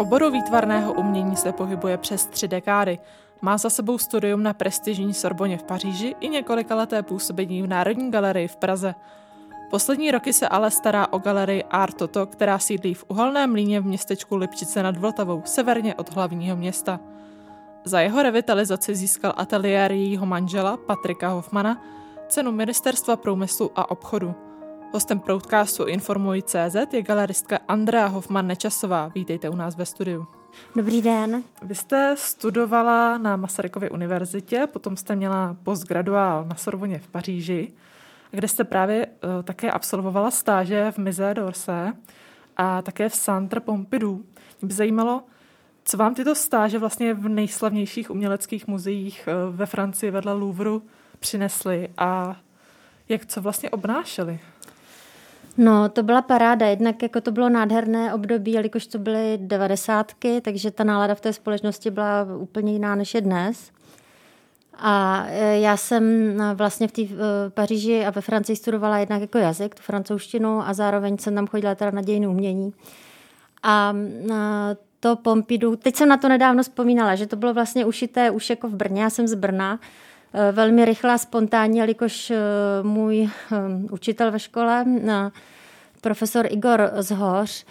oboru výtvarného umění se pohybuje přes tři dekády. Má za sebou studium na prestižní Sorboně v Paříži i několika leté působení v Národní galerii v Praze. Poslední roky se ale stará o galerii Art Toto, která sídlí v uhelném mlíně v městečku Lipčice nad Vltavou, severně od hlavního města. Za jeho revitalizaci získal ateliér jejího manžela Patrika Hoffmana cenu Ministerstva průmyslu a obchodu. Hostem Proudcastu Informuj CZ je galeristka Andrea Hoffman Nečasová. Vítejte u nás ve studiu. Dobrý den. Vy jste studovala na Masarykově univerzitě, potom jste měla postgraduál na Sorboně v Paříži, kde jste právě uh, také absolvovala stáže v Mise d'Orsay a také v Centre Pompidou. Mě by zajímalo, co vám tyto stáže vlastně v nejslavnějších uměleckých muzeích uh, ve Francii vedle Louvru přinesly a jak co vlastně obnášely? No, to byla paráda. Jednak jako to bylo nádherné období, jelikož to byly devadesátky, takže ta nálada v té společnosti byla úplně jiná než je dnes. A e, já jsem e, vlastně v té Paříži a ve Francii studovala jednak jako jazyk, tu francouzštinu a zároveň jsem tam chodila teda na dějiny umění. A to Pompidou, teď jsem na to nedávno vzpomínala, že to bylo vlastně ušité už jako v Brně, já jsem z Brna, e, velmi rychlá, spontánní, jelikož můj učitel ve škole profesor Igor Zhoř,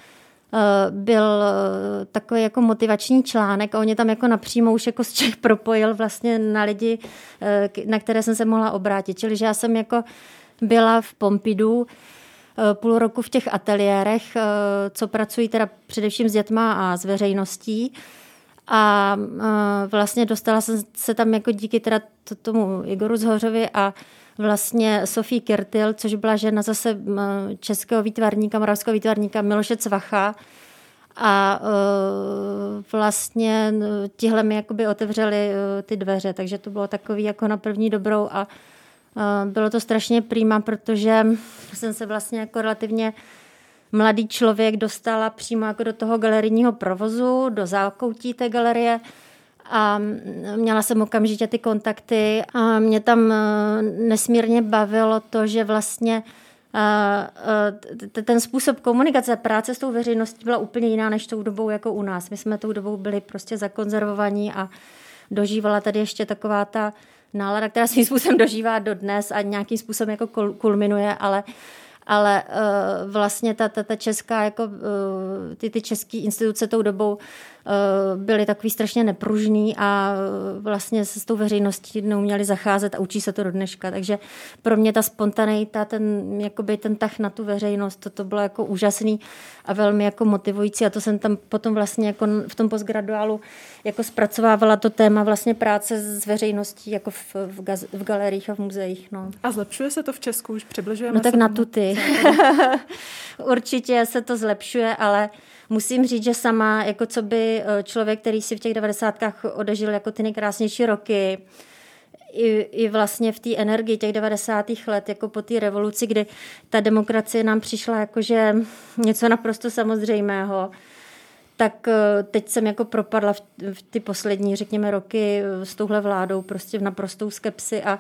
eh, byl eh, takový jako motivační článek a on je tam jako napřímo už jako z Čech propojil vlastně na lidi, eh, na které jsem se mohla obrátit. Čili že já jsem jako byla v Pompidu půl roku v těch ateliérech, co pracují teda především s dětma a s veřejností. A vlastně dostala jsem se tam jako díky teda tomu Igoru Zhořovi a vlastně Sofie Kirtil, což byla žena zase českého výtvarníka, moravského výtvarníka Miloše Cvacha. A uh, vlastně tihle mi jakoby otevřeli uh, ty dveře, takže to bylo takový jako na první dobrou a uh, bylo to strašně přímá, protože jsem se vlastně jako relativně mladý člověk dostala přímo jako do toho galerijního provozu, do zákoutí té galerie a měla jsem okamžitě ty kontakty a mě tam eh, nesmírně bavilo to, že vlastně eh, eh, ten způsob komunikace, práce s tou veřejností byla úplně jiná než tou dobou jako u nás. My jsme tou dobou byli prostě zakonzervovaní a dožívala tady ještě taková ta nálada, která svým způsobem dožívá do dnes a nějakým způsobem jako kulminuje, ale ale uh, vlastně ta, ta, ta česká, jako, uh, ty, ty české instituce tou dobou uh, byly takový strašně nepružný a vlastně se s tou veřejností neuměli zacházet a učí se to do dneška. Takže pro mě ta spontaneita, ten, jakoby ten tah na tu veřejnost, to, to bylo jako úžasný a velmi jako motivující a to jsem tam potom vlastně jako v tom postgraduálu jako zpracovávala to téma vlastně práce s veřejností jako v, v, gaz, v galeriích a v muzeích. No. A zlepšuje se to v Česku? Už přibližujeme No tak na tuty. Určitě se to zlepšuje, ale musím říct, že sama, jako co by eh, člověk, který si v těch devadesátkách odežil jako ty nejkrásnější roky, i, i vlastně v té energii těch 90. let, jako po té revoluci, kdy ta demokracie nám přišla jakože něco naprosto samozřejmého, tak eh, teď jsem jako propadla v, v ty poslední, řekněme, roky eh, s touhle vládou prostě v naprostou skepsi a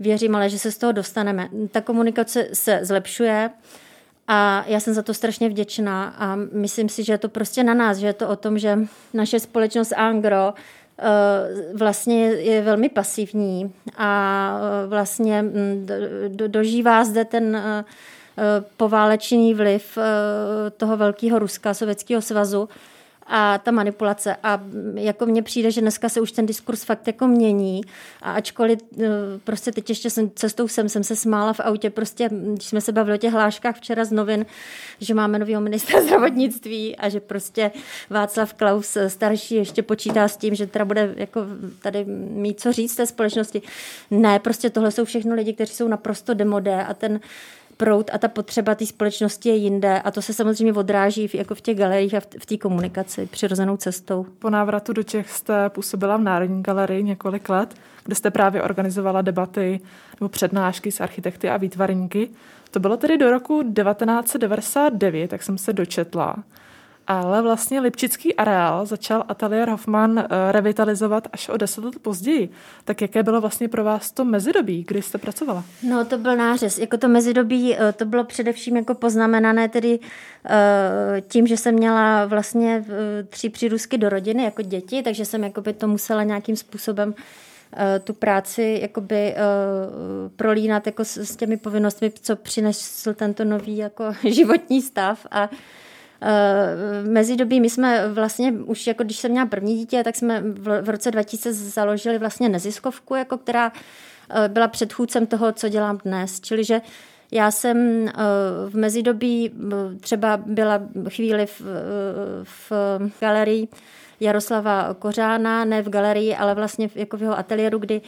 věřím ale, že se z toho dostaneme. Ta komunikace se zlepšuje a já jsem za to strašně vděčná a myslím si, že je to prostě na nás, že je to o tom, že naše společnost Angro eh, vlastně je velmi pasivní a vlastně mm, dožívá zde ten poválečný vliv toho velkého Ruska, Sovětského svazu, a ta manipulace. A jako mně přijde, že dneska se už ten diskurs fakt jako mění. A ačkoliv eh, prostě teď ještě jsem, cestou sem jsem se smála v autě, prostě když jsme se bavili o těch hláškách včera z novin, že máme nového ministra zdravotnictví a že prostě Václav Klaus eh, starší ještě počítá s tím, že teda bude jako tady mít co říct té společnosti. Ne, prostě tohle jsou všechno lidi, kteří jsou naprosto demodé a ten proud a ta potřeba té společnosti je jinde a to se samozřejmě odráží v, jako v těch galeriích a v, v té komunikaci přirozenou cestou. Po návratu do Čech jste působila v Národní galerii několik let, kde jste právě organizovala debaty nebo přednášky s architekty a výtvarníky. To bylo tedy do roku 1999, tak jsem se dočetla. Ale vlastně Lipčický areál začal ateliér Hoffman eh, revitalizovat až o deset let později. Tak jaké bylo vlastně pro vás to mezidobí, kdy jste pracovala? No to byl nářez. Jako to mezidobí, eh, to bylo především jako poznamenané tedy eh, tím, že jsem měla vlastně tři přírůzky do rodiny jako děti, takže jsem jako by to musela nějakým způsobem tu práci jakoby prolínat jako s, těmi povinnostmi, co přinesl tento nový jako životní stav a v mezidobí my jsme vlastně už jako když jsem měla první dítě, tak jsme v roce 2000 založili vlastně neziskovku, jako která eh, byla předchůdcem toho, co dělám dnes. Čili, že já jsem eh, v mezidobí eh, třeba byla chvíli v, v galerii Jaroslava Kořána, ne v galerii, ale vlastně jako v jeho ateliéru, kdy Eh,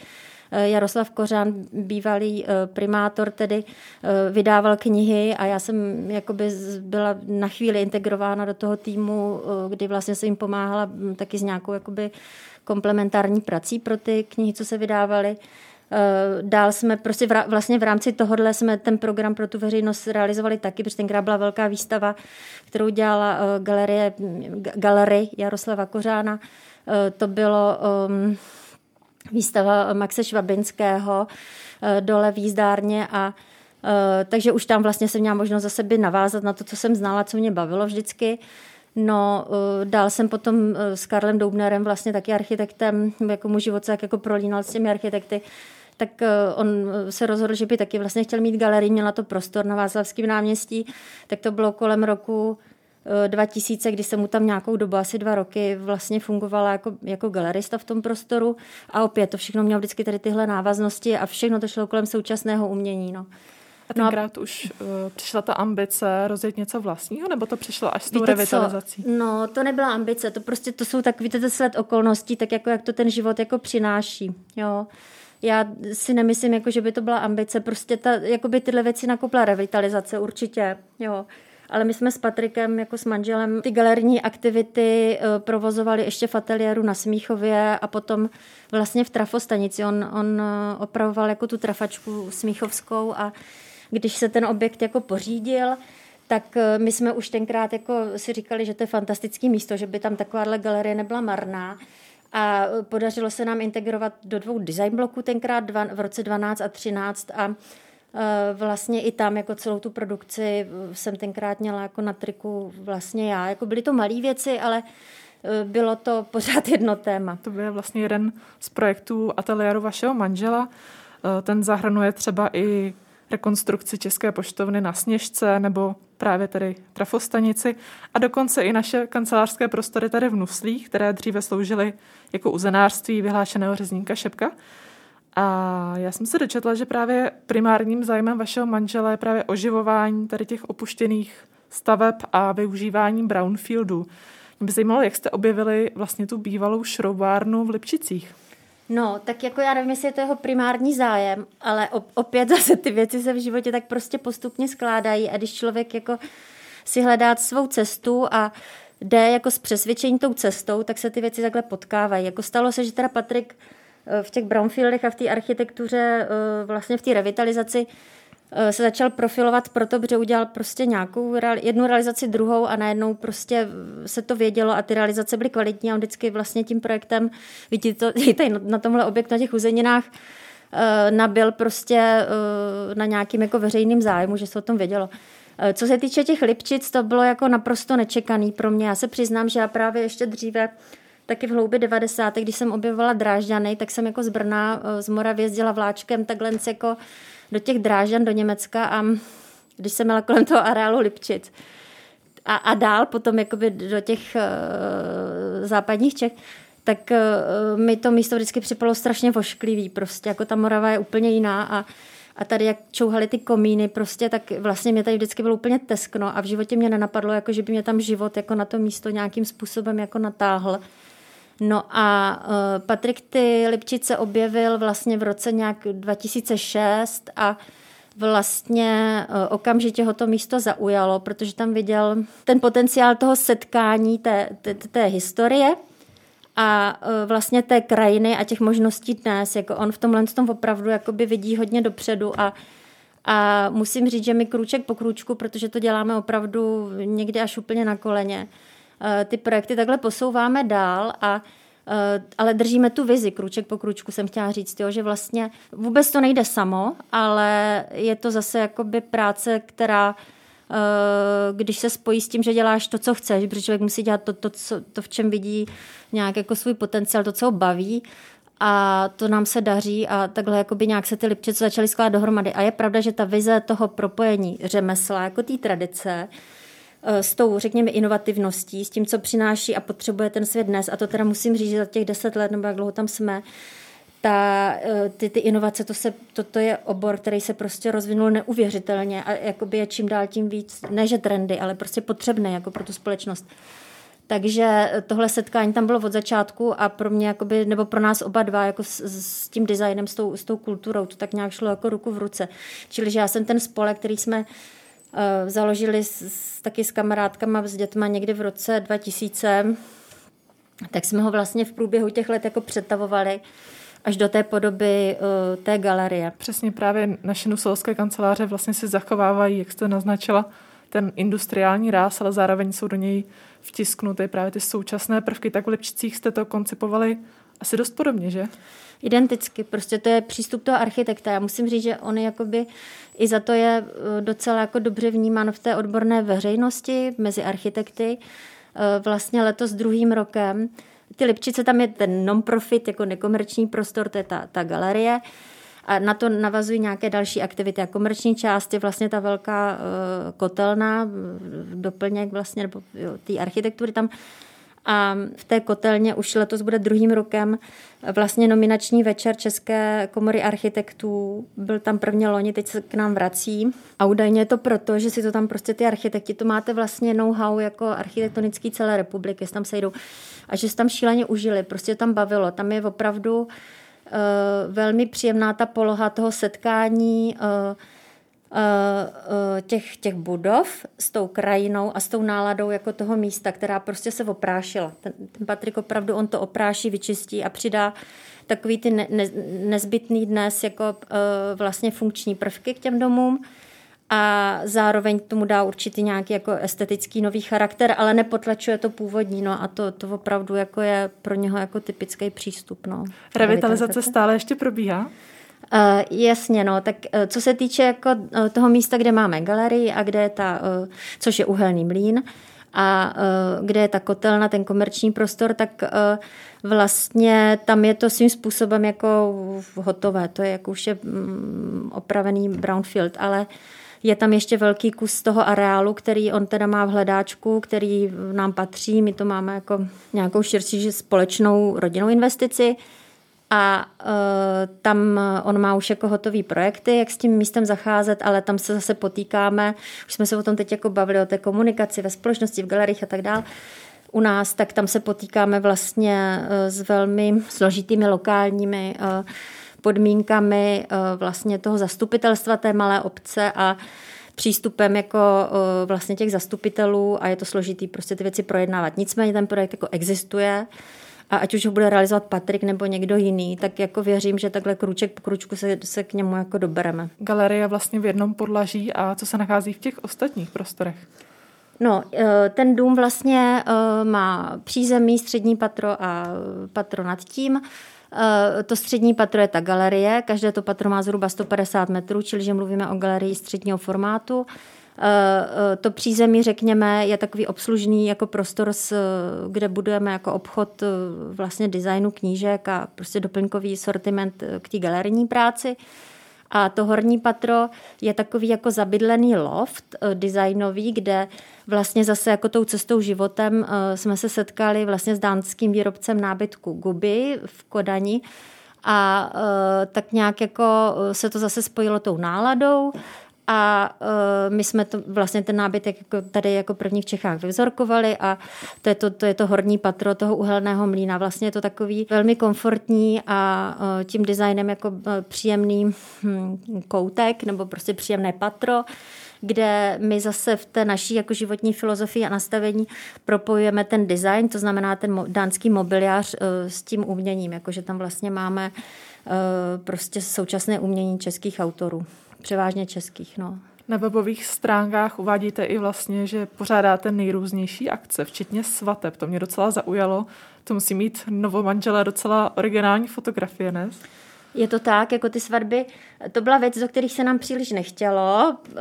Jaroslav Kořán, bývalý eh, primátor, tedy eh, vydával knihy a já jsem jakoby byla na chvíli integrována do toho týmu, kdy vlastně se jim pomáhala hm, taky s nějakou jakoby komplementární prací pro ty knihy, co se vydávaly. Dál jsme prostě vlastně v rámci tohohle jsme ten program pro tu veřejnost realizovali taky, protože tenkrát byla velká výstava, kterou dělala galerie, galerie Jaroslava Kořána. To bylo um, výstava Maxe Švabinského eh, dole v jízdárně a eh, takže už tam vlastně jsem měla možnost za sebe navázat na to, co jsem znala, co mě bavilo vždycky. No, eh, dál jsem potom s Karlem Doubnerem, vlastně taky architektem, jako mu život jak jako prolínal s těmi architekty, tak on se rozhodl, že by taky vlastně chtěl mít galerii, měla to prostor na Václavském náměstí, tak to bylo kolem roku 2000, kdy jsem mu tam nějakou dobu, asi dva roky, vlastně fungovala jako, jako galerista v tom prostoru a opět to všechno mělo vždycky tady tyhle návaznosti a všechno to šlo kolem současného umění. No. A tenkrát no a... už uh, přišla ta ambice rozjet něco vlastního, nebo to přišlo až s tou Víte revitalizací? Co? No, to nebyla ambice, to prostě to jsou tak, víte, to sled okolností, tak jako jak to ten život jako přináší, jo. Já si nemyslím, jako, že by to byla ambice, prostě ta, jako by tyhle věci nakopla revitalizace, určitě, jo ale my jsme s Patrikem jako s manželem ty galerní aktivity eh, provozovali ještě v ateliéru na Smíchově a potom vlastně v trafostanici. On, on eh, opravoval jako tu trafačku smíchovskou a když se ten objekt jako pořídil, tak eh, my jsme už tenkrát jako si říkali, že to je fantastické místo, že by tam takováhle galerie nebyla marná. A podařilo se nám integrovat do dvou design bloků tenkrát dva, v roce 12 a 13 a vlastně i tam jako celou tu produkci jsem tenkrát měla jako na triku vlastně já. Jako byly to malé věci, ale eh, bylo to pořád jedno téma. To byl vlastně jeden z projektů ateliéru vašeho manžela. Eh, ten zahrnuje třeba i rekonstrukci České poštovny na Sněžce nebo právě tady trafostanici a dokonce i naše kancelářské prostory tady v Nuslích, které dříve sloužily jako uzenářství vyhlášeného řezníka Šepka. A já jsem se dočetla, že právě primárním zájmem vašeho manžela je právě oživování tady těch opuštěných staveb a využívání brownfieldu. Mě by zajímalo, jak jste objevili vlastně tu bývalou šroubárnu v Lipčicích. No, tak jako já nevím, jestli je to jeho primární zájem, ale opět zase ty věci se v životě tak prostě postupně skládají a když člověk jako si hledá svou cestu a jde jako s přesvědčení tou cestou, tak se ty věci takhle potkávají. Jako stalo se, že teda Patrik v těch brownfieldech a v té architektuře, eh, vlastně v té revitalizaci eh, se začal profilovat proto, protože udělal prostě nějakou jednu realizaci, druhou a najednou prostě se to vědělo a ty realizace byly kvalitní a on vždycky vlastně tím projektem, vidíte to tady na tomhle objektu na těch uzeninách, eh, nabil prostě na nějakým jako veřejným zájmu, že se o tom vědělo. Co se týče těch Lipčic, to bylo jako naprosto nečekaný pro mě. Já se přiznám, že já právě ještě dříve taky v hloubi 90. když jsem objevovala Drážďany, tak jsem jako z Brna, eh, z Moravy jezdila vláčkem takhle jako do těch Drážďan do Německa a když jsem měla kolem toho areálu Lipčic a, a dál potom jakoby do těch uh, západních Čech, tak uh, mi to místo vždycky připadalo strašně vošklivý, prostě jako ta Morava je úplně jiná a a tady jak čouhaly ty komíny prostě, tak vlastně mě tady vždycky bylo úplně teskno a v životě mě nenapadlo, jako že by mě tam život jako na to místo nějakým způsobem jako natáhl. No a uh, Patrik ty Lipčice objevil vlastně v roce nějak 2006 a vlastně uh, okamžitě ho to místo zaujalo, protože tam viděl ten potenciál toho setkání té, té, té historie a uh, vlastně té krajiny a těch možností dnes. Jako on v tomhle tom opravdu jakoby vidí hodně dopředu a a musím říct, že my krůček po krůčku, protože to děláme opravdu někdy až úplně na koleně, ty projekty takhle posouváme dál a ale držíme tu vizi, kruček po kručku jsem chtěla říct, jo, že vlastně vůbec to nejde samo, ale je to zase jakoby práce, která když se spojí s tím, že děláš to, co chceš, protože člověk musí dělat to, to, co, to v čem vidí nějak jako svůj potenciál, to, co ho baví, a to nám se daří a takhle jakoby nějak se ty lipčice začaly skládat dohromady. A je pravda, že ta vize toho propojení řemesla, jako té tradice, eh, s tou, řekněme, inovativností, s tím, co přináší a potřebuje ten svět dnes, a to teda musím říct, že za těch deset let, nebo jak dlouho tam jsme, ta, eh, ty, ty inovace, to, se, to, to je obor, který se prostě rozvinul neuvěřitelně a jakoby je čím dál tím víc, ne že trendy, ale prostě potřebné jako pro tu společnost. Takže tohle setkání tam bylo od začátku a pro mě, jakoby, nebo pro nás oba dva, jako s, s tím designem, s tou, s tou kulturou, to tak nějak šlo jako ruku v ruce. Čili, že já jsem ten spolek, který jsme uh, založili s, taky s kamarádkama, s dětma někdy v roce 2000, tak jsme ho vlastně v průběhu těch let jako přetavovali až do té podoby uh, té galerie. Přesně právě naše nuselské kanceláře vlastně si zachovávají, jak jste naznačila, ten industriální ráz, ale zároveň jsou do něj vtisknuty právě ty současné prvky. Tak v Lipčicích jste to koncipovali asi dost podobně, že? Identicky, prostě to je přístup toho architekta. Já musím říct, že on jakoby i za to je eh, docela jako dobře vnímán v té odborné veřejnosti mezi architekty. Eh, vlastně letos druhým rokem. Ty Lipčice, tam je ten non-profit, jako nekomerční prostor, to je ta, ta galerie. A na to navazují nějaké další aktivity. A komerční část je vlastně ta velká uh, kotelna, doplněk vlastně, nebo té architektury tam. A v té kotelně už letos bude druhým rokem vlastně nominační večer České komory architektů. Byl tam prvně loni, teď se k nám vrací. A údajně je to proto, že si to tam prostě ty architekti, to máte vlastně know-how jako architektonický celé republiky, tam sejdou. A že se tam šíleně užili, prostě tam bavilo. Tam je opravdu Eh, velmi příjemná ta poloha toho setkání eh, těch, těch budov s tou krajinou a s tou náladou jako toho místa, která prostě se oprášila. Ten, ten Patrik opravdu, on to opráší, vyčistí a přidá takový ty ne, ne, nezbytný dnes jako uh, vlastně funkční prvky k těm domům a zároveň tomu dá určitý nějaký jako estetický nový charakter, ale nepotlačuje to původní, no a to, to opravdu jako je pro něho jako typický přístup, no. Revitalizace stále ještě probíhá? Uh, jasně, no, tak uh, co se týče jako uh, toho místa, kde máme galerii a kde je ta, uh, což je uhelný mlín, a uh, kde je ta kotelna, ten komerční prostor, tak uh, vlastně tam je to svým způsobem jako hotové. To je jako už je um, opravený brownfield, ale je tam ještě velký kus toho areálu, který on teda má v hledáčku, který nám patří. My to máme jako nějakou širší společnou rodinnou investici. A uh, tam on má už jako hotové projekty, jak s tím místem zacházet, ale tam se zase potýkáme. Už jsme se o tom teď jako bavili, o té komunikaci ve společnosti, v galeriích a tak dále u nás, tak tam se potýkáme vlastně uh, s velmi složitými lokálními uh, podmínkami eh, vlastně toho zastupitelstva té malé obce a přístupem jako eh, vlastně těch zastupitelů a je to složitý prostě ty věci projednávat. Nicméně ten projekt jako existuje a ať už ho bude realizovat Patrik nebo někdo jiný, tak jako věřím, že takhle kruček po kručku se, se k němu jako dobereme. Galerie vlastně v jednom podlaží a co se nachází v těch ostatních prostorech? No, eh, ten dům vlastně má přízemí, střední patro a patro nad tím. Eh, to střední patro je ta galerie, každé to patro má zhruba 150 metrů, čili že mluvíme o galerii středního formátu. Eh, eh, to přízemí, řekněme, je takový obslužný jako prostor, kde budujeme jako obchod vlastně designu knížek a prostě doplňkový sortiment k té galerijní práci. A to horní patro je takový jako zabydlený loft designový, kde vlastně zase jako tou cestou životem jsme se setkali vlastně s dánským výrobcem nábytku Guby v Kodani a tak nějak jako eh, se to zase spojilo tou náladou a uh, my jsme to vlastně ten nábytek jako tady jako první v Čechách vyvzorkovali a to je to, to je to horní patro toho uhelného mlína. Vlastně je to takový velmi komfortní a uh, tím designem jako uh, příjemný hm, koutek nebo prostě příjemné patro kde my zase v té naší jako životní filozofii a nastavení propojujeme ten design, to znamená ten dánský mobiliář eh, s tím uměním, jakože tam vlastně máme eh, prostě současné umění českých autorů, převážně českých. No. Na webových stránkách uvádíte i vlastně, že pořádáte nejrůznější akce, včetně svateb. To mě docela zaujalo. To musí mít novomanžela docela originální fotografie, ne? Je to tak, jako ty svatby, to byla věc, do kterých se nám příliš nechtělo, eh,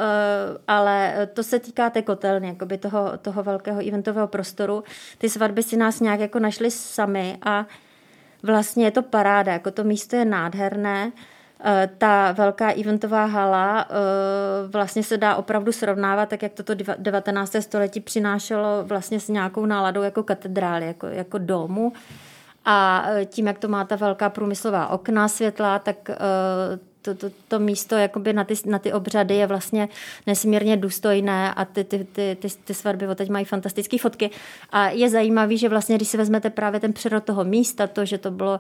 ale to se týká té kotelny, jakoby toho, toho velkého eventového prostoru. Ty svatby si nás nějak jako našly sami a vlastně je to paráda, jako to místo je nádherné. Eh, ta velká eventová hala eh, vlastně se dá opravdu srovnávat, tak jak toto 19. století přinášelo vlastně s nějakou náladou jako katedrály, jako, jako domu. A eh, tím, jak to má ta velká průmyslová okna světla, tak to, to, to místo jakoby na, ty, na ty obřady je vlastně nesmírně důstojné a ty, ty, ty, ty, ty svatby teď mají fantastické fotky. A je zajímavý, že vlastně, když si vezmete právě ten přerod toho místa, to, že to bylo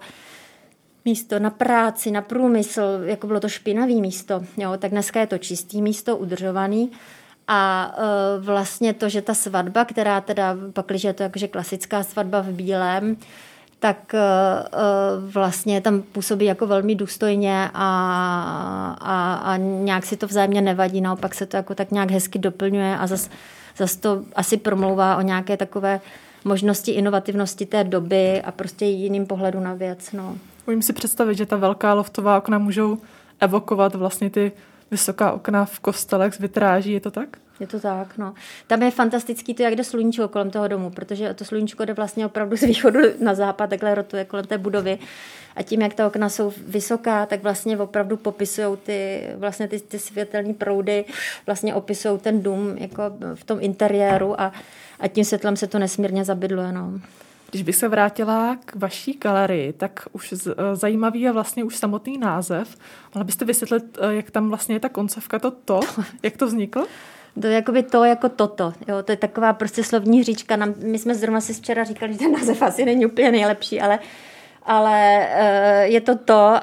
místo na práci, na průmysl, jako bylo to špinavý místo, jo, tak dneska je to čistý místo, udržovaný. A e, vlastně to, že ta svatba, která teda, pak, když je to jakože klasická svatba v bílém, tak e, e, vlastně tam působí jako velmi důstojně a, a, a nějak si to vzájemně nevadí, naopak se to jako tak nějak hezky doplňuje a zase zas to asi promlouvá o nějaké takové možnosti inovativnosti té doby a prostě jiným pohledu na věc. No. Umím si představit, že ta velká loftová okna můžou evokovat vlastně ty vysoká okna v kostelech z vitráží, je to tak? Je to tak, no. Tam je fantastický to, jak jde sluníčko kolem toho domu, protože to sluníčko jde vlastně opravdu z východu na západ, takhle rotuje kolem té budovy. A tím, jak ta okna jsou vysoká, tak vlastně opravdu popisují ty, vlastně ty, ty světelné proudy, vlastně opisují ten dům jako v tom interiéru a, a tím světlem se to nesmírně zabydluje, no. Když bych se vrátila k vaší galerii, tak už eh, zajímavý je vlastně už samotný název. Mohla byste vysvětlit, eh, jak tam vlastně je ta koncovka, to to, jak to vzniklo? To je jakoby to jako toto. Jo, to je taková prostě slovní hříčka. Nám, my jsme zrovna si včera říkali, že ten název asi není úplně nejlepší, ale ale uh, je to to,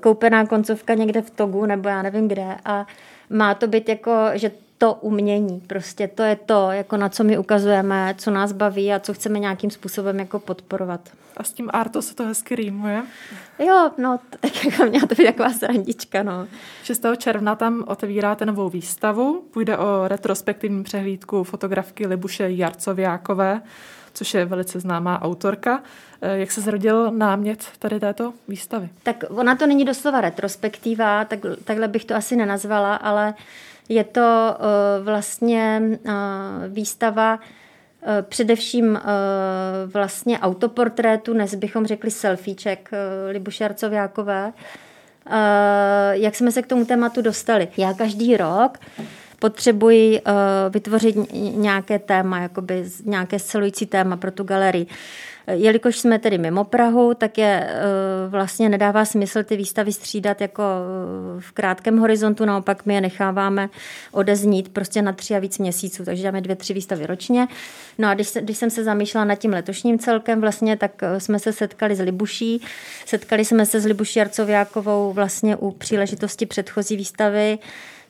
koupená koncovka někde v Togu nebo já nevím kde a má to být jako, že to umění. Prostě to je to, jako na co my ukazujeme, co nás baví a co chceme nějakým způsobem jako podporovat. A s tím arto se to hezky rýmuje. Jo, no, tak jako měla to být taková srandička, no. 6. června tam otevíráte novou výstavu. Půjde o retrospektivní přehlídku fotografky Libuše Jarcoviákové, což je velice známá autorka. Eh, jak se zrodil námět tady této výstavy? Tak ona to není doslova retrospektiva, tak, takhle bych to asi nenazvala, ale je to uh, vlastně uh, výstava uh, především vlastně autoportrétu, dnes bychom řekli selfieček Libušarcovákové. Jak jsme se k tomu tématu dostali? Já každý rok potřebuji vytvořit nějaké téma, jakoby nějaké scelující téma pro tu galerii. Jelikož jsme tedy mimo Prahu, tak je eh, vlastně nedává smysl ty výstavy střídat jako eh, v krátkém horizontu, naopak my je necháváme odeznít prostě na tři a víc měsíců, takže dáme dvě, tři výstavy ročně. No a když, se, když jsem se zamýšlela nad tím letošním celkem vlastně, tak eh, jsme se setkali s Libuší, setkali jsme se s Libuší Arcoviákovou vlastně u příležitosti předchozí výstavy,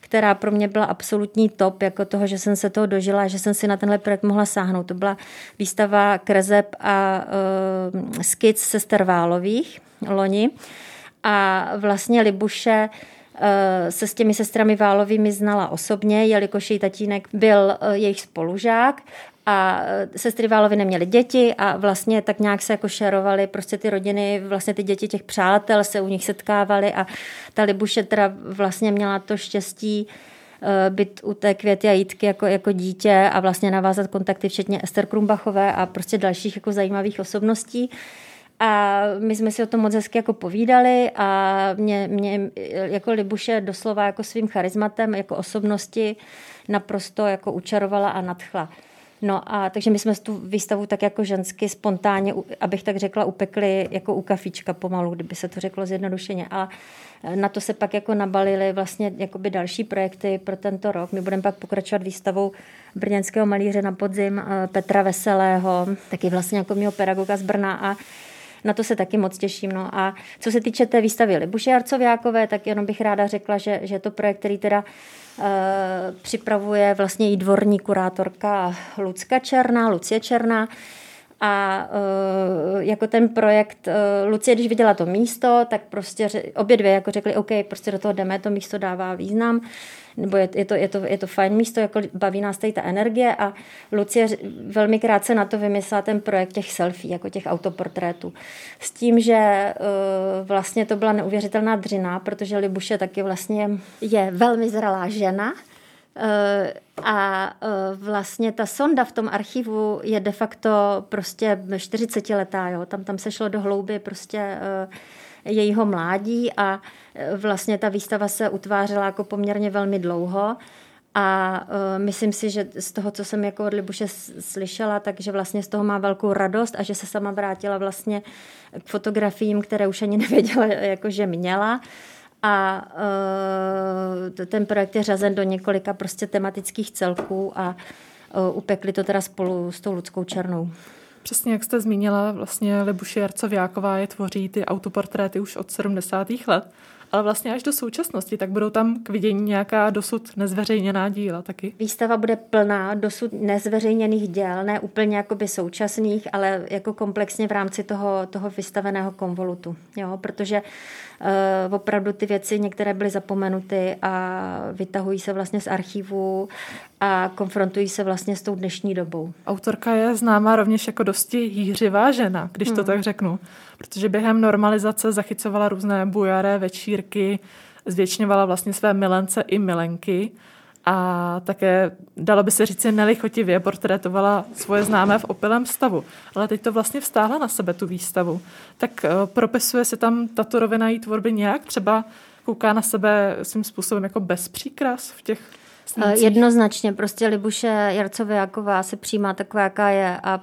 která pro mě byla absolutní top, jako toho, že jsem se toho dožila, že jsem si na tenhle projekt mohla sáhnout. To byla výstava Krezeb a uh, skic sester Válových loni. A vlastně Libuše eh, se s těmi sestrami Válovými znala osobně, jelikož její tatínek byl eh, jejich spolužák a sestry Válovi neměly děti a vlastně tak nějak se jako šerovali prostě ty rodiny, vlastně ty děti těch přátel se u nich setkávaly a ta Libuše teda vlastně měla to štěstí e, být u té květy a jítky jako, jako dítě a vlastně navázat kontakty včetně Ester Krumbachové a prostě dalších jako zajímavých osobností. A my jsme si o tom moc hezky jako povídali a mě, mě jako Libuše doslova jako svým charizmatem, jako osobnosti naprosto jako učarovala a nadchla. No a takže my jsme tu výstavu tak jako žensky spontánně, abych tak řekla, upekli jako u kafička pomalu, kdyby se to řeklo zjednodušeně. A na to se pak jako nabalily vlastně jakoby další projekty pro tento rok. My budeme pak pokračovat výstavou brněnského malíře na podzim eh, Petra Veselého, taky vlastně jako mého pedagoga z Brna a na to se taky moc těším. No a co se týče té výstavy Libuše Arcoviákové, tak jenom bych ráda řekla, že, že je to projekt, který teda uh, připravuje vlastně i dvorní kurátorka Lucka Černá, Lucie Černá, a uh, jako ten projekt, uh, Lucie, když viděla to místo, tak prostě ře, obě dvě jako řekli, OK, prostě do toho jdeme, to místo dává význam, nebo je, je, to, je, to, je to fajn místo, jako baví nás tady ta energie a Lucie velmi krátce na to vymyslela ten projekt těch selfie, jako těch autoportrétů. S tím, že uh, vlastně to byla neuvěřitelná dřina, protože Libuše taky vlastně je velmi zralá žena, a eh, vlastně ta sonda v tom archivu je de facto prostě 40 letá, jo. Tam, tam se šlo do hlouby prostě eh, jejího mládí a vlastně ta výstava se utvářela jako poměrně velmi dlouho. A myslím si, že z toho, co jsem jako od Libuše slyšela, takže vlastně z toho má velkou radost a že se sama vrátila vlastně k fotografiím, které už ani nevěděla, jako že měla a uh, ten projekt je řazen do několika prostě tematických celků a uh, upekli to teda spolu s tou Ludskou Černou. Přesně jak jste zmínila, vlastně Libuše Jarcoviáková je tvoří ty autoportréty už od 70. let ale vlastně až do současnosti, tak budou tam k vidění nějaká dosud nezveřejněná díla taky? Výstava bude plná dosud nezveřejněných děl, ne úplně jakoby současných, ale jako komplexně v rámci toho, toho vystaveného konvolutu, jo, protože opravdu ty věci některé byly zapomenuty a vytahují se vlastně z archivu a konfrontují se vlastně s tou dnešní dobou. Autorka je známá rovněž jako dosti jířivá žena, když hmm. to tak řeknu, protože během normalizace zachycovala různé bujaré večírky, zvětšňovala vlastně své milence i milenky a také, dalo by se říct, nelichotivě portrétovala svoje známé v opilém stavu. Ale teď to vlastně vstáhla na sebe, tu výstavu. Tak uh, propisuje se tam tato rovina její tvorby nějak? Třeba kouká na sebe svým způsobem jako bez příkras v těch snímcích? Jednoznačně, prostě Libuše Jarcoviáková se přijímá taková, jaká je a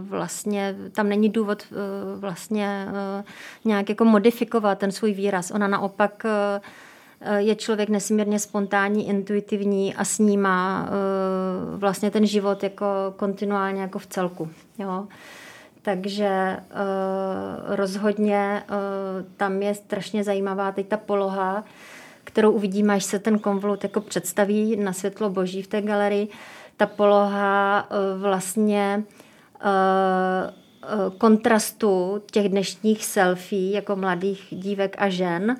vlastně tam není důvod vlastně nějak jako modifikovat ten svůj výraz. Ona naopak je člověk nesmírně spontánní, intuitivní a snímá vlastně ten život jako kontinuálně jako v celku. Jo. Takže rozhodně tam je strašně zajímavá teď ta poloha, kterou uvidíme, až se ten konvolut jako představí na světlo boží v té galerii. Ta poloha eh, vlastně eh, eh, kontrastu těch dnešních selfie jako mladých dívek a žen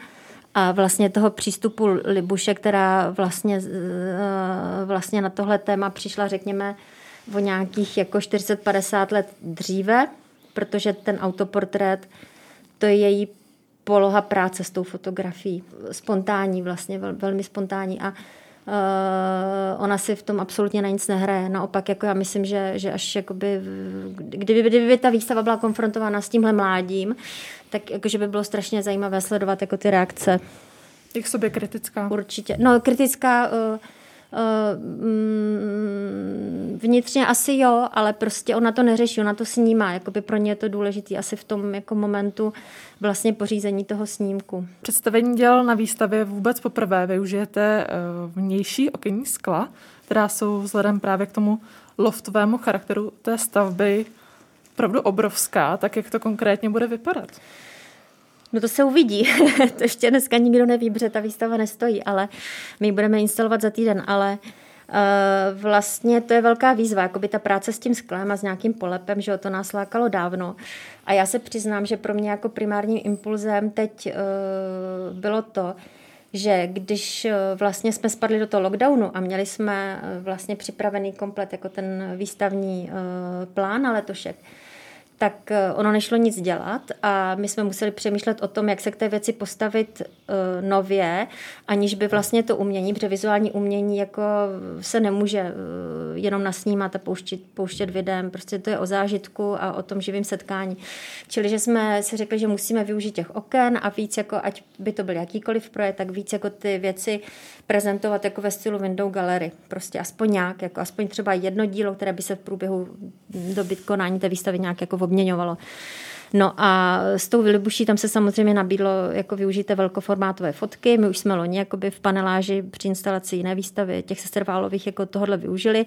a vlastně toho přístupu Libuše, která vlastně, vlastně na tohle téma přišla, řekněme, o nějakých jako 40-50 let dříve, protože ten autoportrét, to je její poloha práce s tou fotografií. Spontánní vlastně, vel, velmi spontánní a Uh, ona si v tom absolutně na nic nehraje. Naopak, jako já myslím, že, že až jakoby, kdyby, kdyby ta výstava byla konfrontována s tímhle mládím, tak jakože by bylo strašně zajímavé sledovat jako ty reakce. Jak sobě kritická? Určitě. No, kritická... Uh, vnitřně asi jo, ale prostě ona to neřeší, ona to snímá, jakoby pro ně je to důležité asi v tom jako momentu vlastně pořízení toho snímku. Představení děl na výstavě vůbec poprvé využijete eh, vnější okenní skla, která jsou vzhledem právě k tomu loftovému charakteru té stavby opravdu obrovská, tak jak to konkrétně bude vypadat? No to se uvidí. to ještě dneska nikdo neví, protože ta výstava nestojí, ale my budeme instalovat za týden, ale Uh, vlastně to je velká výzva, jako by ta práce s tím sklem a s nějakým polepem, že to nás lákalo dávno. A já se přiznám, že pro mě jako primárním impulzem teď uh, bylo to, že když vlastně jsme spadli do toho lockdownu a měli jsme vlastně připravený komplet jako ten výstavní plán na letošek, tak eh, ono nešlo nic dělat a my jsme museli přemýšlet o tom, jak se k té věci postavit uh, nově, aniž by vlastně to umění, protože vizuální umění jako se nemůže uh, jenom nasnímat a pouštět, pouštět videem, prostě to je o zážitku a o tom živém setkání. Čili, že jsme si řekli, že musíme využít těch oken a víc jako, ať by to byl jakýkoliv projekt, tak víc jako ty věci prezentovat jako ve stylu window gallery. Prostě aspoň nějak, jako aspoň třeba jedno dílo, které by se v průběhu doby konání té výstavy nějak jako obměňovalo. No a s tou Vilibuší tam se samozřejmě nabídlo jako využít velkoformátové fotky. My už jsme loni jakoby v paneláži při instalaci jiné výstavy těch sestrválových jako tohle využili.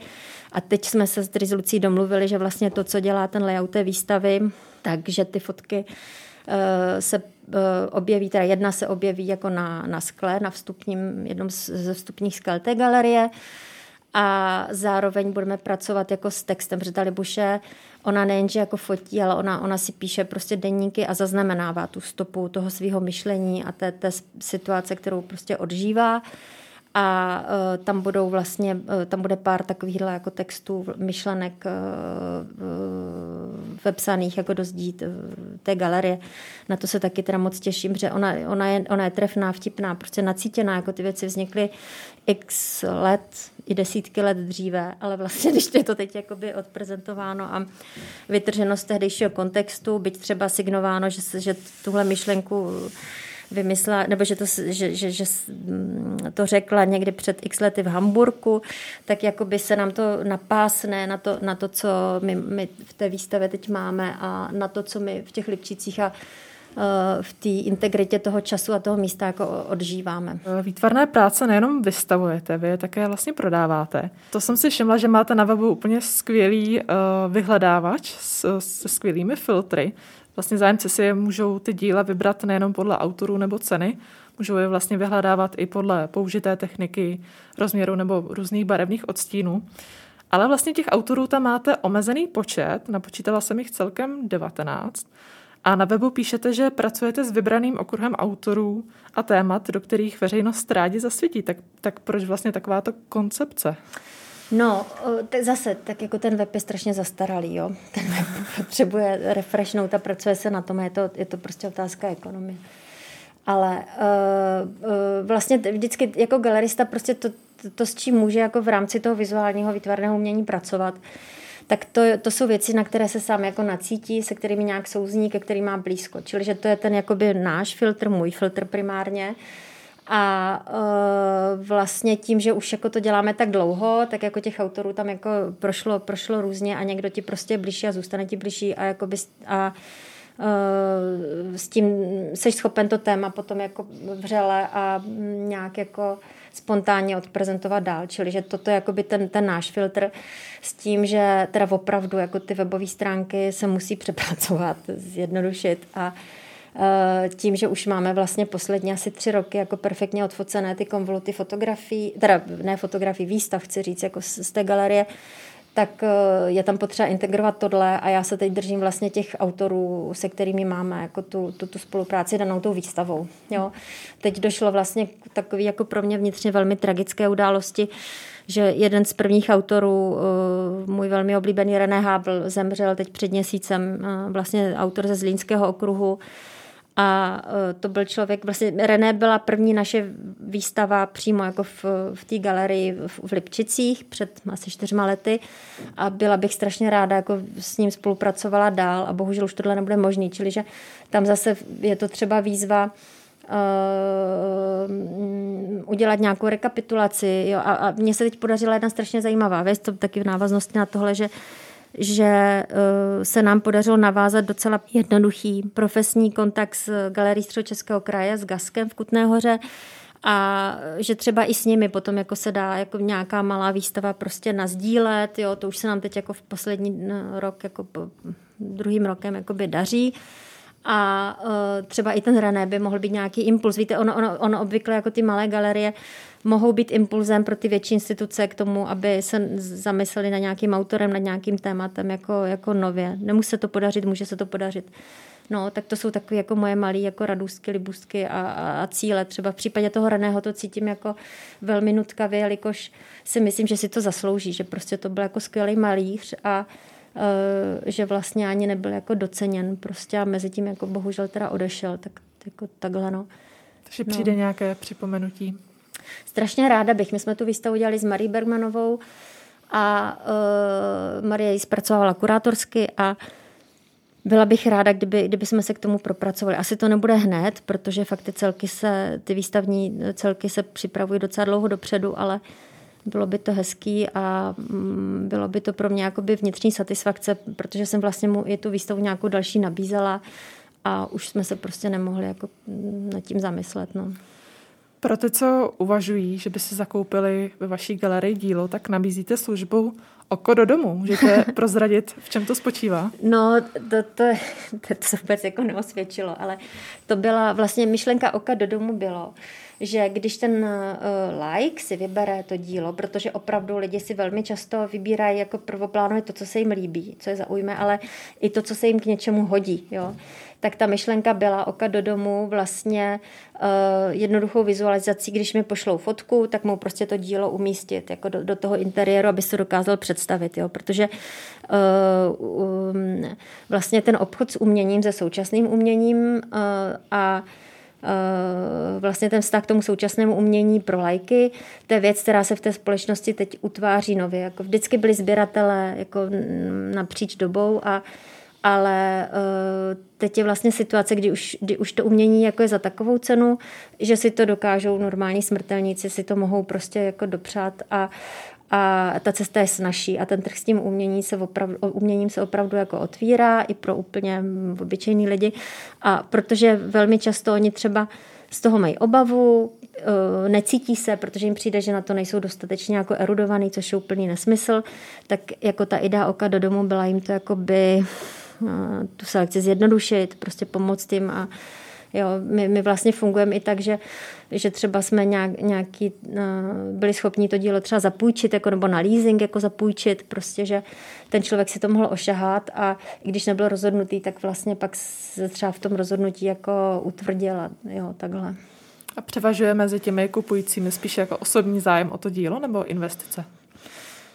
A teď jsme se s Drizlucí domluvili, že vlastně to, co dělá ten layout té výstavy, takže ty fotky uh, se uh, objeví, teda jedna se objeví jako na, na skle, na vstupním, jednom ze vstupních skel té galerie a zároveň budeme pracovat jako s textem, protože ta Libuše, ona nejenže jako fotí, ale ona, ona si píše prostě denníky a zaznamenává tu stopu toho svého myšlení a té, té situace, kterou prostě odžívá a uh, tam budou vlastně, uh, tam bude pár takovýchhle jako textů, myšlenek uh, vepsaných jako do zdí té galerie. Na to se taky teda moc těším, že ona, ona, je, ona je trefná, vtipná, prostě nacítěná, jako ty věci vznikly x let, i desítky let dříve, ale vlastně, když je to teď jakoby odprezentováno a vytrženo z tehdejšího kontextu, byť třeba signováno, že, že tuhle myšlenku vymyslela, nebo že to, že, že, že to řekla někdy před x lety v Hamburku, tak jako by se nám to napásne na to, na to co my, my v té výstavě teď máme a na to, co my v těch Lipčících a v té integritě toho času a toho místa jako odžíváme. Výtvarné práce nejenom vystavujete, vy je také vlastně prodáváte. To jsem si všimla, že máte na webu úplně skvělý uh, vyhledávač se skvělými filtry vlastně zájemci si můžou ty díla vybrat nejenom podle autorů nebo ceny, můžou je vlastně vyhledávat i podle použité techniky, rozměru nebo různých barevných odstínů. Ale vlastně těch autorů tam máte omezený počet, napočítala jsem jich celkem 19. A na webu píšete, že pracujete s vybraným okruhem autorů a témat, do kterých veřejnost rádi zasvětí. Tak, tak proč vlastně takováto koncepce? No, te, zase, tak jako ten web je strašně zastaralý, jo. Ten web potřebuje refreshnout a pracuje se na tom, je to, je to prostě otázka ekonomie. Ale uh, uh, vlastně vždycky jako galerista prostě to, to, to, s čím může jako v rámci toho vizuálního výtvarného umění pracovat, tak to, to jsou věci, na které se sám jako nacítí, se kterými nějak souzní, ke kterým má blízko. Čili, že to je ten jakoby náš filtr, můj filtr primárně, a uh, vlastně tím, že už jako to děláme tak dlouho, tak jako těch autorů tam jako prošlo, prošlo různě a někdo ti prostě je blížší a zůstane ti blížší a, jakoby, a uh, s tím jsi schopen to téma potom jako vřele a nějak jako spontánně odprezentovat dál. Čili, že toto je jakoby ten, ten náš filtr s tím, že teda opravdu jako ty webové stránky se musí přepracovat, zjednodušit a Eh, tím, že už máme vlastně poslední asi tři roky jako perfektně odfocené ty konvoluty fotografií, teda ne fotografii, výstav, chci říct, jako z, z té galerie, tak eh, je tam potřeba integrovat tohle a já se teď držím vlastně těch autorů, se kterými máme jako tu, tu, tu spolupráci danou tou výstavou. Jo. Teď došlo vlastně k takový jako pro mě vnitřně velmi tragické události, že jeden z prvních autorů, eh, můj velmi oblíbený René Hábl, zemřel teď před měsícem, vlastně autor ze Zlínského okruhu, a e, to byl člověk, vlastně René byla první naše výstava přímo jako v, v té galerii v, v Lipčicích před asi čtyřma lety a byla bych strašně ráda, jako s ním spolupracovala dál a bohužel už tohle nebude možný, čili že tam zase je to třeba výzva Uh, udělat nějakou rekapitulaci. Jo? A, a mně se teď podařila jedna strašně zajímavá věc, to taky v návaznosti na tohle, že uh, že eh, se nám podařilo navázat docela jednoduchý profesní kontakt s Galerií Českého kraje, s Gaskem v Kutné hoře, a že třeba i s nimi potom jako se dá jako nějaká malá výstava prostě nazdílet, jo, to už se nám teď jako v poslední eh, rok, jako druhým rokem jakoby daří. A uh, třeba i ten René by mohl být nějaký impuls. Víte, ono, ono, ono obvykle jako ty malé galerie mohou být impulzem pro ty větší instituce k tomu, aby se zamysleli na nějakým autorem, na nějakým tématem jako, jako nově. Nemusí se to podařit, může se to podařit. No, tak to jsou takové jako moje malé jako radůstky, libůstky a, a, a, cíle. Třeba v případě toho Reného to cítím jako velmi nutkavě, jelikož si myslím, že si to zaslouží, že prostě to byl jako skvělý malíř a uh, že vlastně ani nebyl jako doceněn prostě a mezi tím jako bohužel teda odešel, tak jako takhle no. Takže přijde no. nějaké připomenutí Strašně ráda bych. My jsme tu výstavu dělali s Marí Bergmanovou a uh, Marie ji zpracovala kurátorsky a byla bych ráda, kdyby, kdyby jsme se k tomu propracovali. Asi to nebude hned, protože fakt ty celky se, ty výstavní celky se připravují docela dlouho dopředu, ale bylo by to hezký a mm, bylo by to pro mě jakoby vnitřní satisfakce, protože jsem vlastně mu i tu výstavu nějakou další nabízela a už jsme se prostě nemohli jako nad tím zamyslet. No. Pro ty, co uvažují, že by si zakoupili ve vaší galerii dílo, tak nabízíte službu oko do domu. Můžete prozradit, v čem to spočívá? No, to, to, to, to se vůbec jako neosvědčilo, ale to byla vlastně myšlenka oka do domu bylo, že když ten uh, like si vybere to dílo, protože opravdu lidi si velmi často vybírají jako prvoplánově to, co se jim líbí, co je zaujme, ale i to, co se jim k něčemu hodí. Jo? Tak ta myšlenka byla oka do domu vlastně uh, jednoduchou vizualizací, když mi pošlou fotku, tak mu prostě to dílo umístit jako do, do toho interiéru, aby se dokázal představit, jo? protože uh, um, vlastně ten obchod s uměním, se současným uměním uh, a vlastně ten vztah k tomu současnému umění pro lajky, to je věc, která se v té společnosti teď utváří nově. Jako vždycky byli sběratelé jako napříč dobou a ale uh, teď je vlastně situace, kdy už, kdy už to umění jako je za takovou cenu, že si to dokážou normální smrtelníci, si to mohou prostě jako dopřát a, a ta cesta je snažší. A ten trh s tím umění se opravdu, uměním se opravdu jako otvírá i pro úplně obyčejný lidi. A protože velmi často oni třeba z toho mají obavu, eh, necítí se, protože jim přijde, že na to nejsou dostatečně jako erudovaný, což je úplný nesmysl, tak jako ta idea oka do domu byla jim to jako by tu selekci zjednodušit, prostě pomoct jim a Jo, my, my vlastně fungujeme i tak, že, že třeba jsme nějak, nějaký, byli schopni to dílo třeba zapůjčit, jako, nebo na leasing jako zapůjčit, prostě, že ten člověk si to mohl ošahat a i když nebyl rozhodnutý, tak vlastně pak se třeba v tom rozhodnutí jako utvrdila, jo, takhle. A převažuje mezi těmi kupujícími spíše jako osobní zájem o to dílo nebo investice?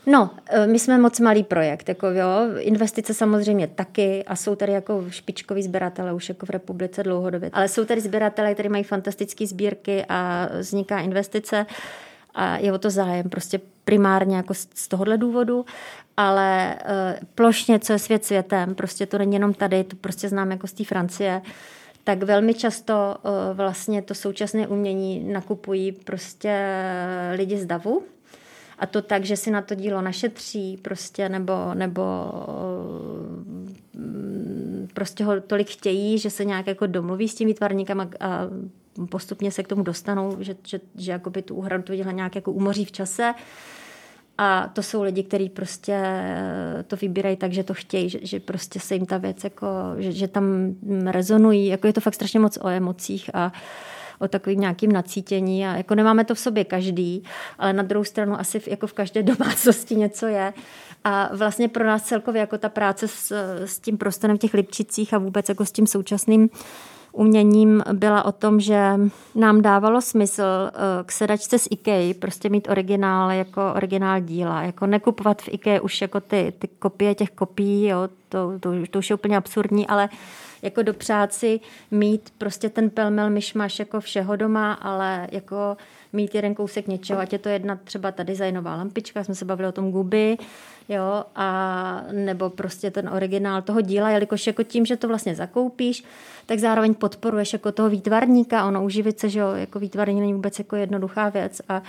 No, e, my jsme moc malý projekt, jako jo, investice samozřejmě taky a jsou tady jako špičkoví sběratele už jako v republice dlouhodobě, ale jsou tady sběratele, kteří mají fantastické sbírky a vzniká investice a je o to zájem prostě primárně jako z tohohle důvodu, ale uh, plošně, co je svět světem, prostě to není jenom tady, to prostě znám jako z té Francie, tak velmi často uh, vlastně to současné umění nakupují prostě lidi z davu, a to tak, že si na to dílo našetří prostě, nebo, nebo mm, prostě ho tolik chtějí, že se nějak jako domluví s tím výtvarníkem a, a postupně se k tomu dostanou, že, že, že jakoby tu úhradu to dělá nějak jako umoří v čase. A to jsou lidi, kteří prostě to vybírají tak, že to chtějí, že, že prostě se jim ta věc jako, že, že tam rezonují, jako je to fakt strašně moc o emocích a uh, o takovým nějakým nacítění a jako nemáme to v sobě každý, ale na druhou stranu asi v, jako v každé domácnosti něco je. A vlastně pro nás celkově jako ta práce s, s tím prostorem v těch Lipčicích a vůbec jako s tím současným uměním byla o tom, že nám dávalo smysl eh, k sedačce z IKEA prostě mít originál jako originál díla, jako nekupovat v IKEA už jako ty, ty kopie těch kopií, jo, to, to, to už je úplně absurdní, ale jako dopřát si mít prostě ten pelmel myšmaš jako všeho doma, ale jako mít jeden kousek něčeho, ať je to jedna třeba ta designová lampička, jsme se bavili o tom guby, jo, a nebo prostě ten originál toho díla, jelikož jako tím, že to vlastně zakoupíš, tak zároveň podporuješ jako toho výtvarníka, ono uživit se, že jo, jako výtvarní není vůbec jako jednoduchá věc a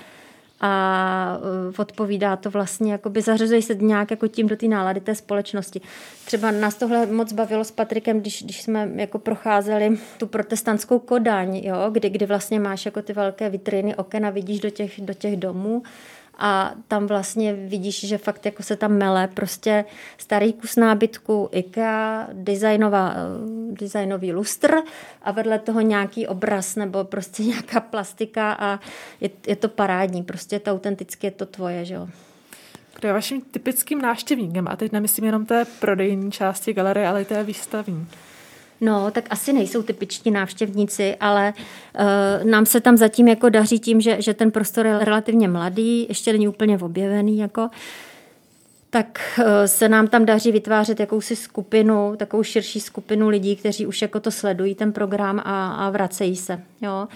a uh, odpovídá to vlastně, jakoby zařazuje se nějak jako tím do té nálady té společnosti. Třeba nás tohle moc bavilo s Patrikem, když, když jsme jako procházeli tu protestantskou Kodaň, jo, kdy, kdy vlastně máš jako ty velké vitriny oken a vidíš do těch, do těch domů a tam vlastně vidíš, že fakt jako se tam mele prostě starý kus nábytku IKEA, designová, eh, designový lustr a vedle toho nějaký obraz nebo prostě nějaká plastika a je, je to parádní, prostě to autenticky je to tvoje, že jo. Kdo je vaším typickým návštěvníkem? A teď nemyslím jenom té prodejní části galerie, ale i té výstavní. No, tak asi nejsou typičtí návštěvníci, ale uh, nám se tam zatím jako daří tím, že, že ten prostor je relativně mladý, ještě není úplně objevený, jako, tak uh, se nám tam daří vytvářet jakousi skupinu, takovou širší skupinu lidí, kteří už jako to sledují, ten program a, a vracejí se. Jo.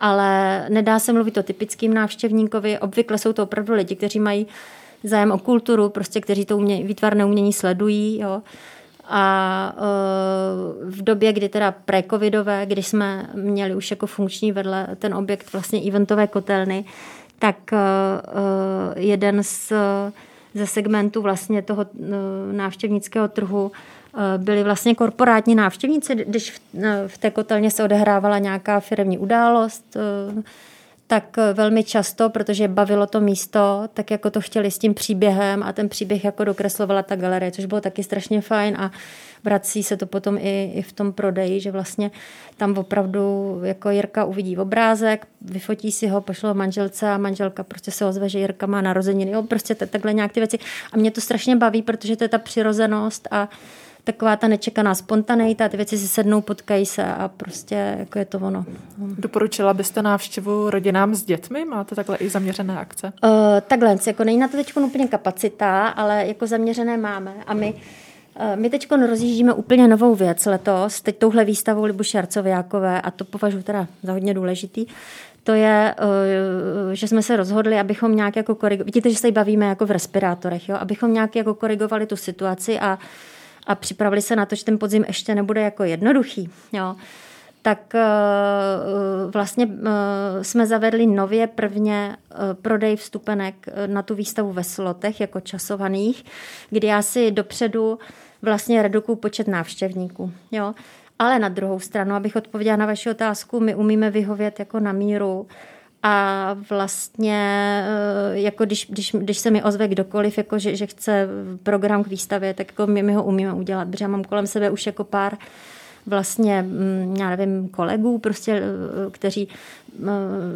Ale nedá se mluvit o typickým návštěvníkovi, obvykle jsou to opravdu lidi, kteří mají zájem o kulturu, prostě kteří to umě, výtvarné umění sledují, jo a uh, v době, kdy teda pre-covidové, kdy jsme měli už jako funkční vedle ten objekt vlastně eventové kotelny, tak uh, jeden z, ze segmentů vlastně toho návštěvnického trhu byli vlastně korporátní návštěvníci, když v, v té kotelně se odehrávala nějaká firmní událost, tak eh, velmi často, protože bavilo to místo, tak jako to chtěli s tím příběhem a ten příběh jako dokreslovala ta galerie, což bylo taky strašně fajn a vrací se to potom i, i v tom prodeji, že vlastně tam opravdu jako Jirka uvidí obrázek, vyfotí si ho, pošlo manželce a manželka prostě se ozve, že Jirka má narozeniny, jo, prostě takhle nějak ty věci. A mě to strašně baví, protože to je ta přirozenost a taková ta nečekaná spontaneita, ty věci si sednou, potkají se a prostě jako je to ono. Doporučila byste návštěvu rodinám s dětmi? Máte takhle i zaměřené akce? Uh, takhle, jako není na to teď úplně kapacita, ale jako zaměřené máme a my uh, my teď rozjíždíme úplně novou věc letos, teď touhle výstavou Libuše Arcoviákové a to považuji teda za hodně důležitý, to je, eh, že jsme se rozhodli, abychom nějak jako korigovali, vidíte, že se bavíme jako v respirátorech, jo? abychom nějak jako korigovali tu situaci a a připravili se na to, že ten podzim ještě nebude jako jednoduchý, jo, tak eh, vlastně eh, jsme zavedli nově prvně eh, prodej vstupenek na tu výstavu ve slotech jako časovaných, kdy já si dopředu vlastně redukuju počet návštěvníků. Jo. Ale na druhou stranu, abych odpověděla na vaši otázku, my umíme vyhovět jako na míru a vlastně, eh, jako když, když, když se mi ozve kdokoliv, jako že, že chce program k výstavě, tak jako my, my ho umíme udělat, protože já mám kolem sebe už jako pár vlastně, mm, já nevím, kolegů, prostě, eh, kteří eh,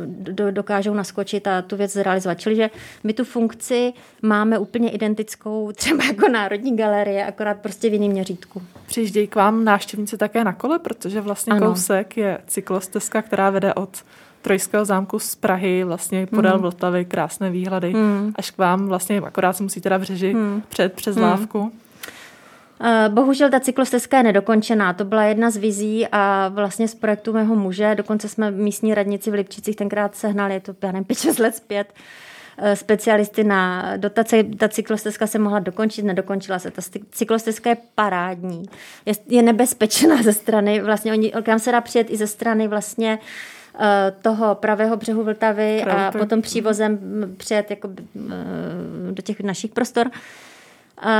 do, dokážou naskočit a tu věc zrealizovat. Čili, že my tu funkci máme úplně identickou třeba jako Národní galerie, akorát prostě v jiném měřítku. Přijíždějí k vám návštěvníci také na kole, protože vlastně ano. kousek je cyklostezka, která vede od Trojského zámku z Prahy, vlastně podél mm. Vltavy, krásné výhledy, mm. až k vám vlastně, akorát se musíte dát v řeži mm. před, přes mm. lávku. Eh, bohužel ta cyklostezka je nedokončená. To byla jedna z vizí a vlastně z projektu mého muže. Dokonce jsme místní radnici v Lipčicích tenkrát sehnali, je to já nevím, 5-6 let zpět, eh, specialisty na dotace. Ta cyklostezka se mohla dokončit, nedokončila se. Ta cyklostezka je parádní. Je, je nebezpečná ze strany, vlastně oni, kam se dá přijet i ze strany vlastně uh, toho pravého břehu Vltavy a potom přívozem přijet jako do těch našich prostor. Uh,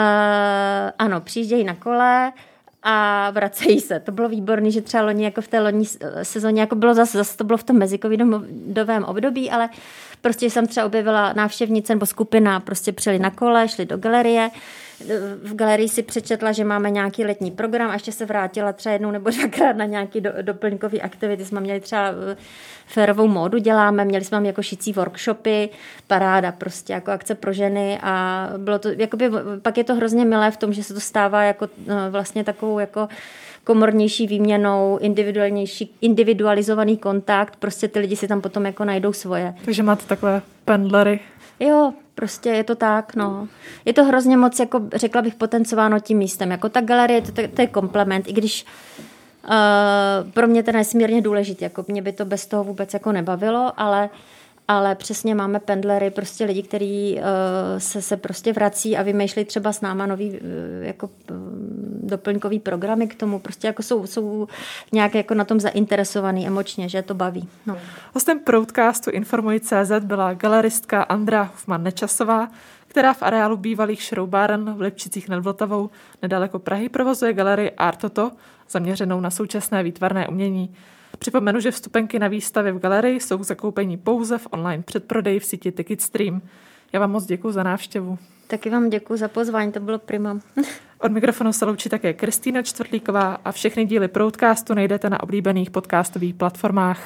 ano, přijíždějí na kole a vracejí se. To bylo výborné, že třeba loni, jako v té loni sezóně, jako bylo zase, zase to bylo v tom mezicovidovém období, ale prostě jsem třeba objevila návštěvnice nebo skupina, prostě přijeli na kole, šli do galerie, v galerii si přečetla, že máme nějaký letní program a ještě se vrátila třeba jednou nebo dvakrát na nějaký do, doplňkový aktivity. Jsme měli třeba eh, férovou módu děláme, měli jsme jako šicí workshopy, paráda prostě jako akce pro ženy a bylo to, jakoby, pak je to hrozně milé v tom, že se to stává jako eh, vlastně takovou jako komornější výměnou, individuálnější, individualizovaný kontakt, prostě ty lidi si tam potom jako najdou svoje. Takže máte takové pendlery. Jo, prostě je to tak, no. Je to hrozně moc, jako řekla bych, potencováno tím místem. Jako ta galerie, to, to, to je komplement, i když uh, pro mě to je nesmírně důležitý, jako mě by to bez toho vůbec jako nebavilo, ale uh, ale přesně máme pendlery, prostě lidi, kteří uh, se, se prostě vrací a vymýšlejí třeba s náma nový uh, jako uh, doplňkový programy k tomu, prostě jako jsou, jsou nějak jako na tom zainteresovaný emočně, že to baví. No. Hostem Proudcastu Informuj CZ byla galeristka Andra Hufman Nečasová, která v areálu bývalých šroubáren v Lipčicích nad Vltavou nedaleko Prahy provozuje galerii Artoto, zaměřenou na současné výtvarné umění. Připomenu, že vstupenky na výstavy v galerii jsou k zakoupení pouze v online předprodeji v síti Ticketstream. Já vám moc děkuji za návštěvu. Taky vám děkuji za pozvání, to bylo prima. Od mikrofonu se loučí také Kristýna Čtvrtlíková a všechny díly Proudcastu najdete na oblíbených podcastových platformách.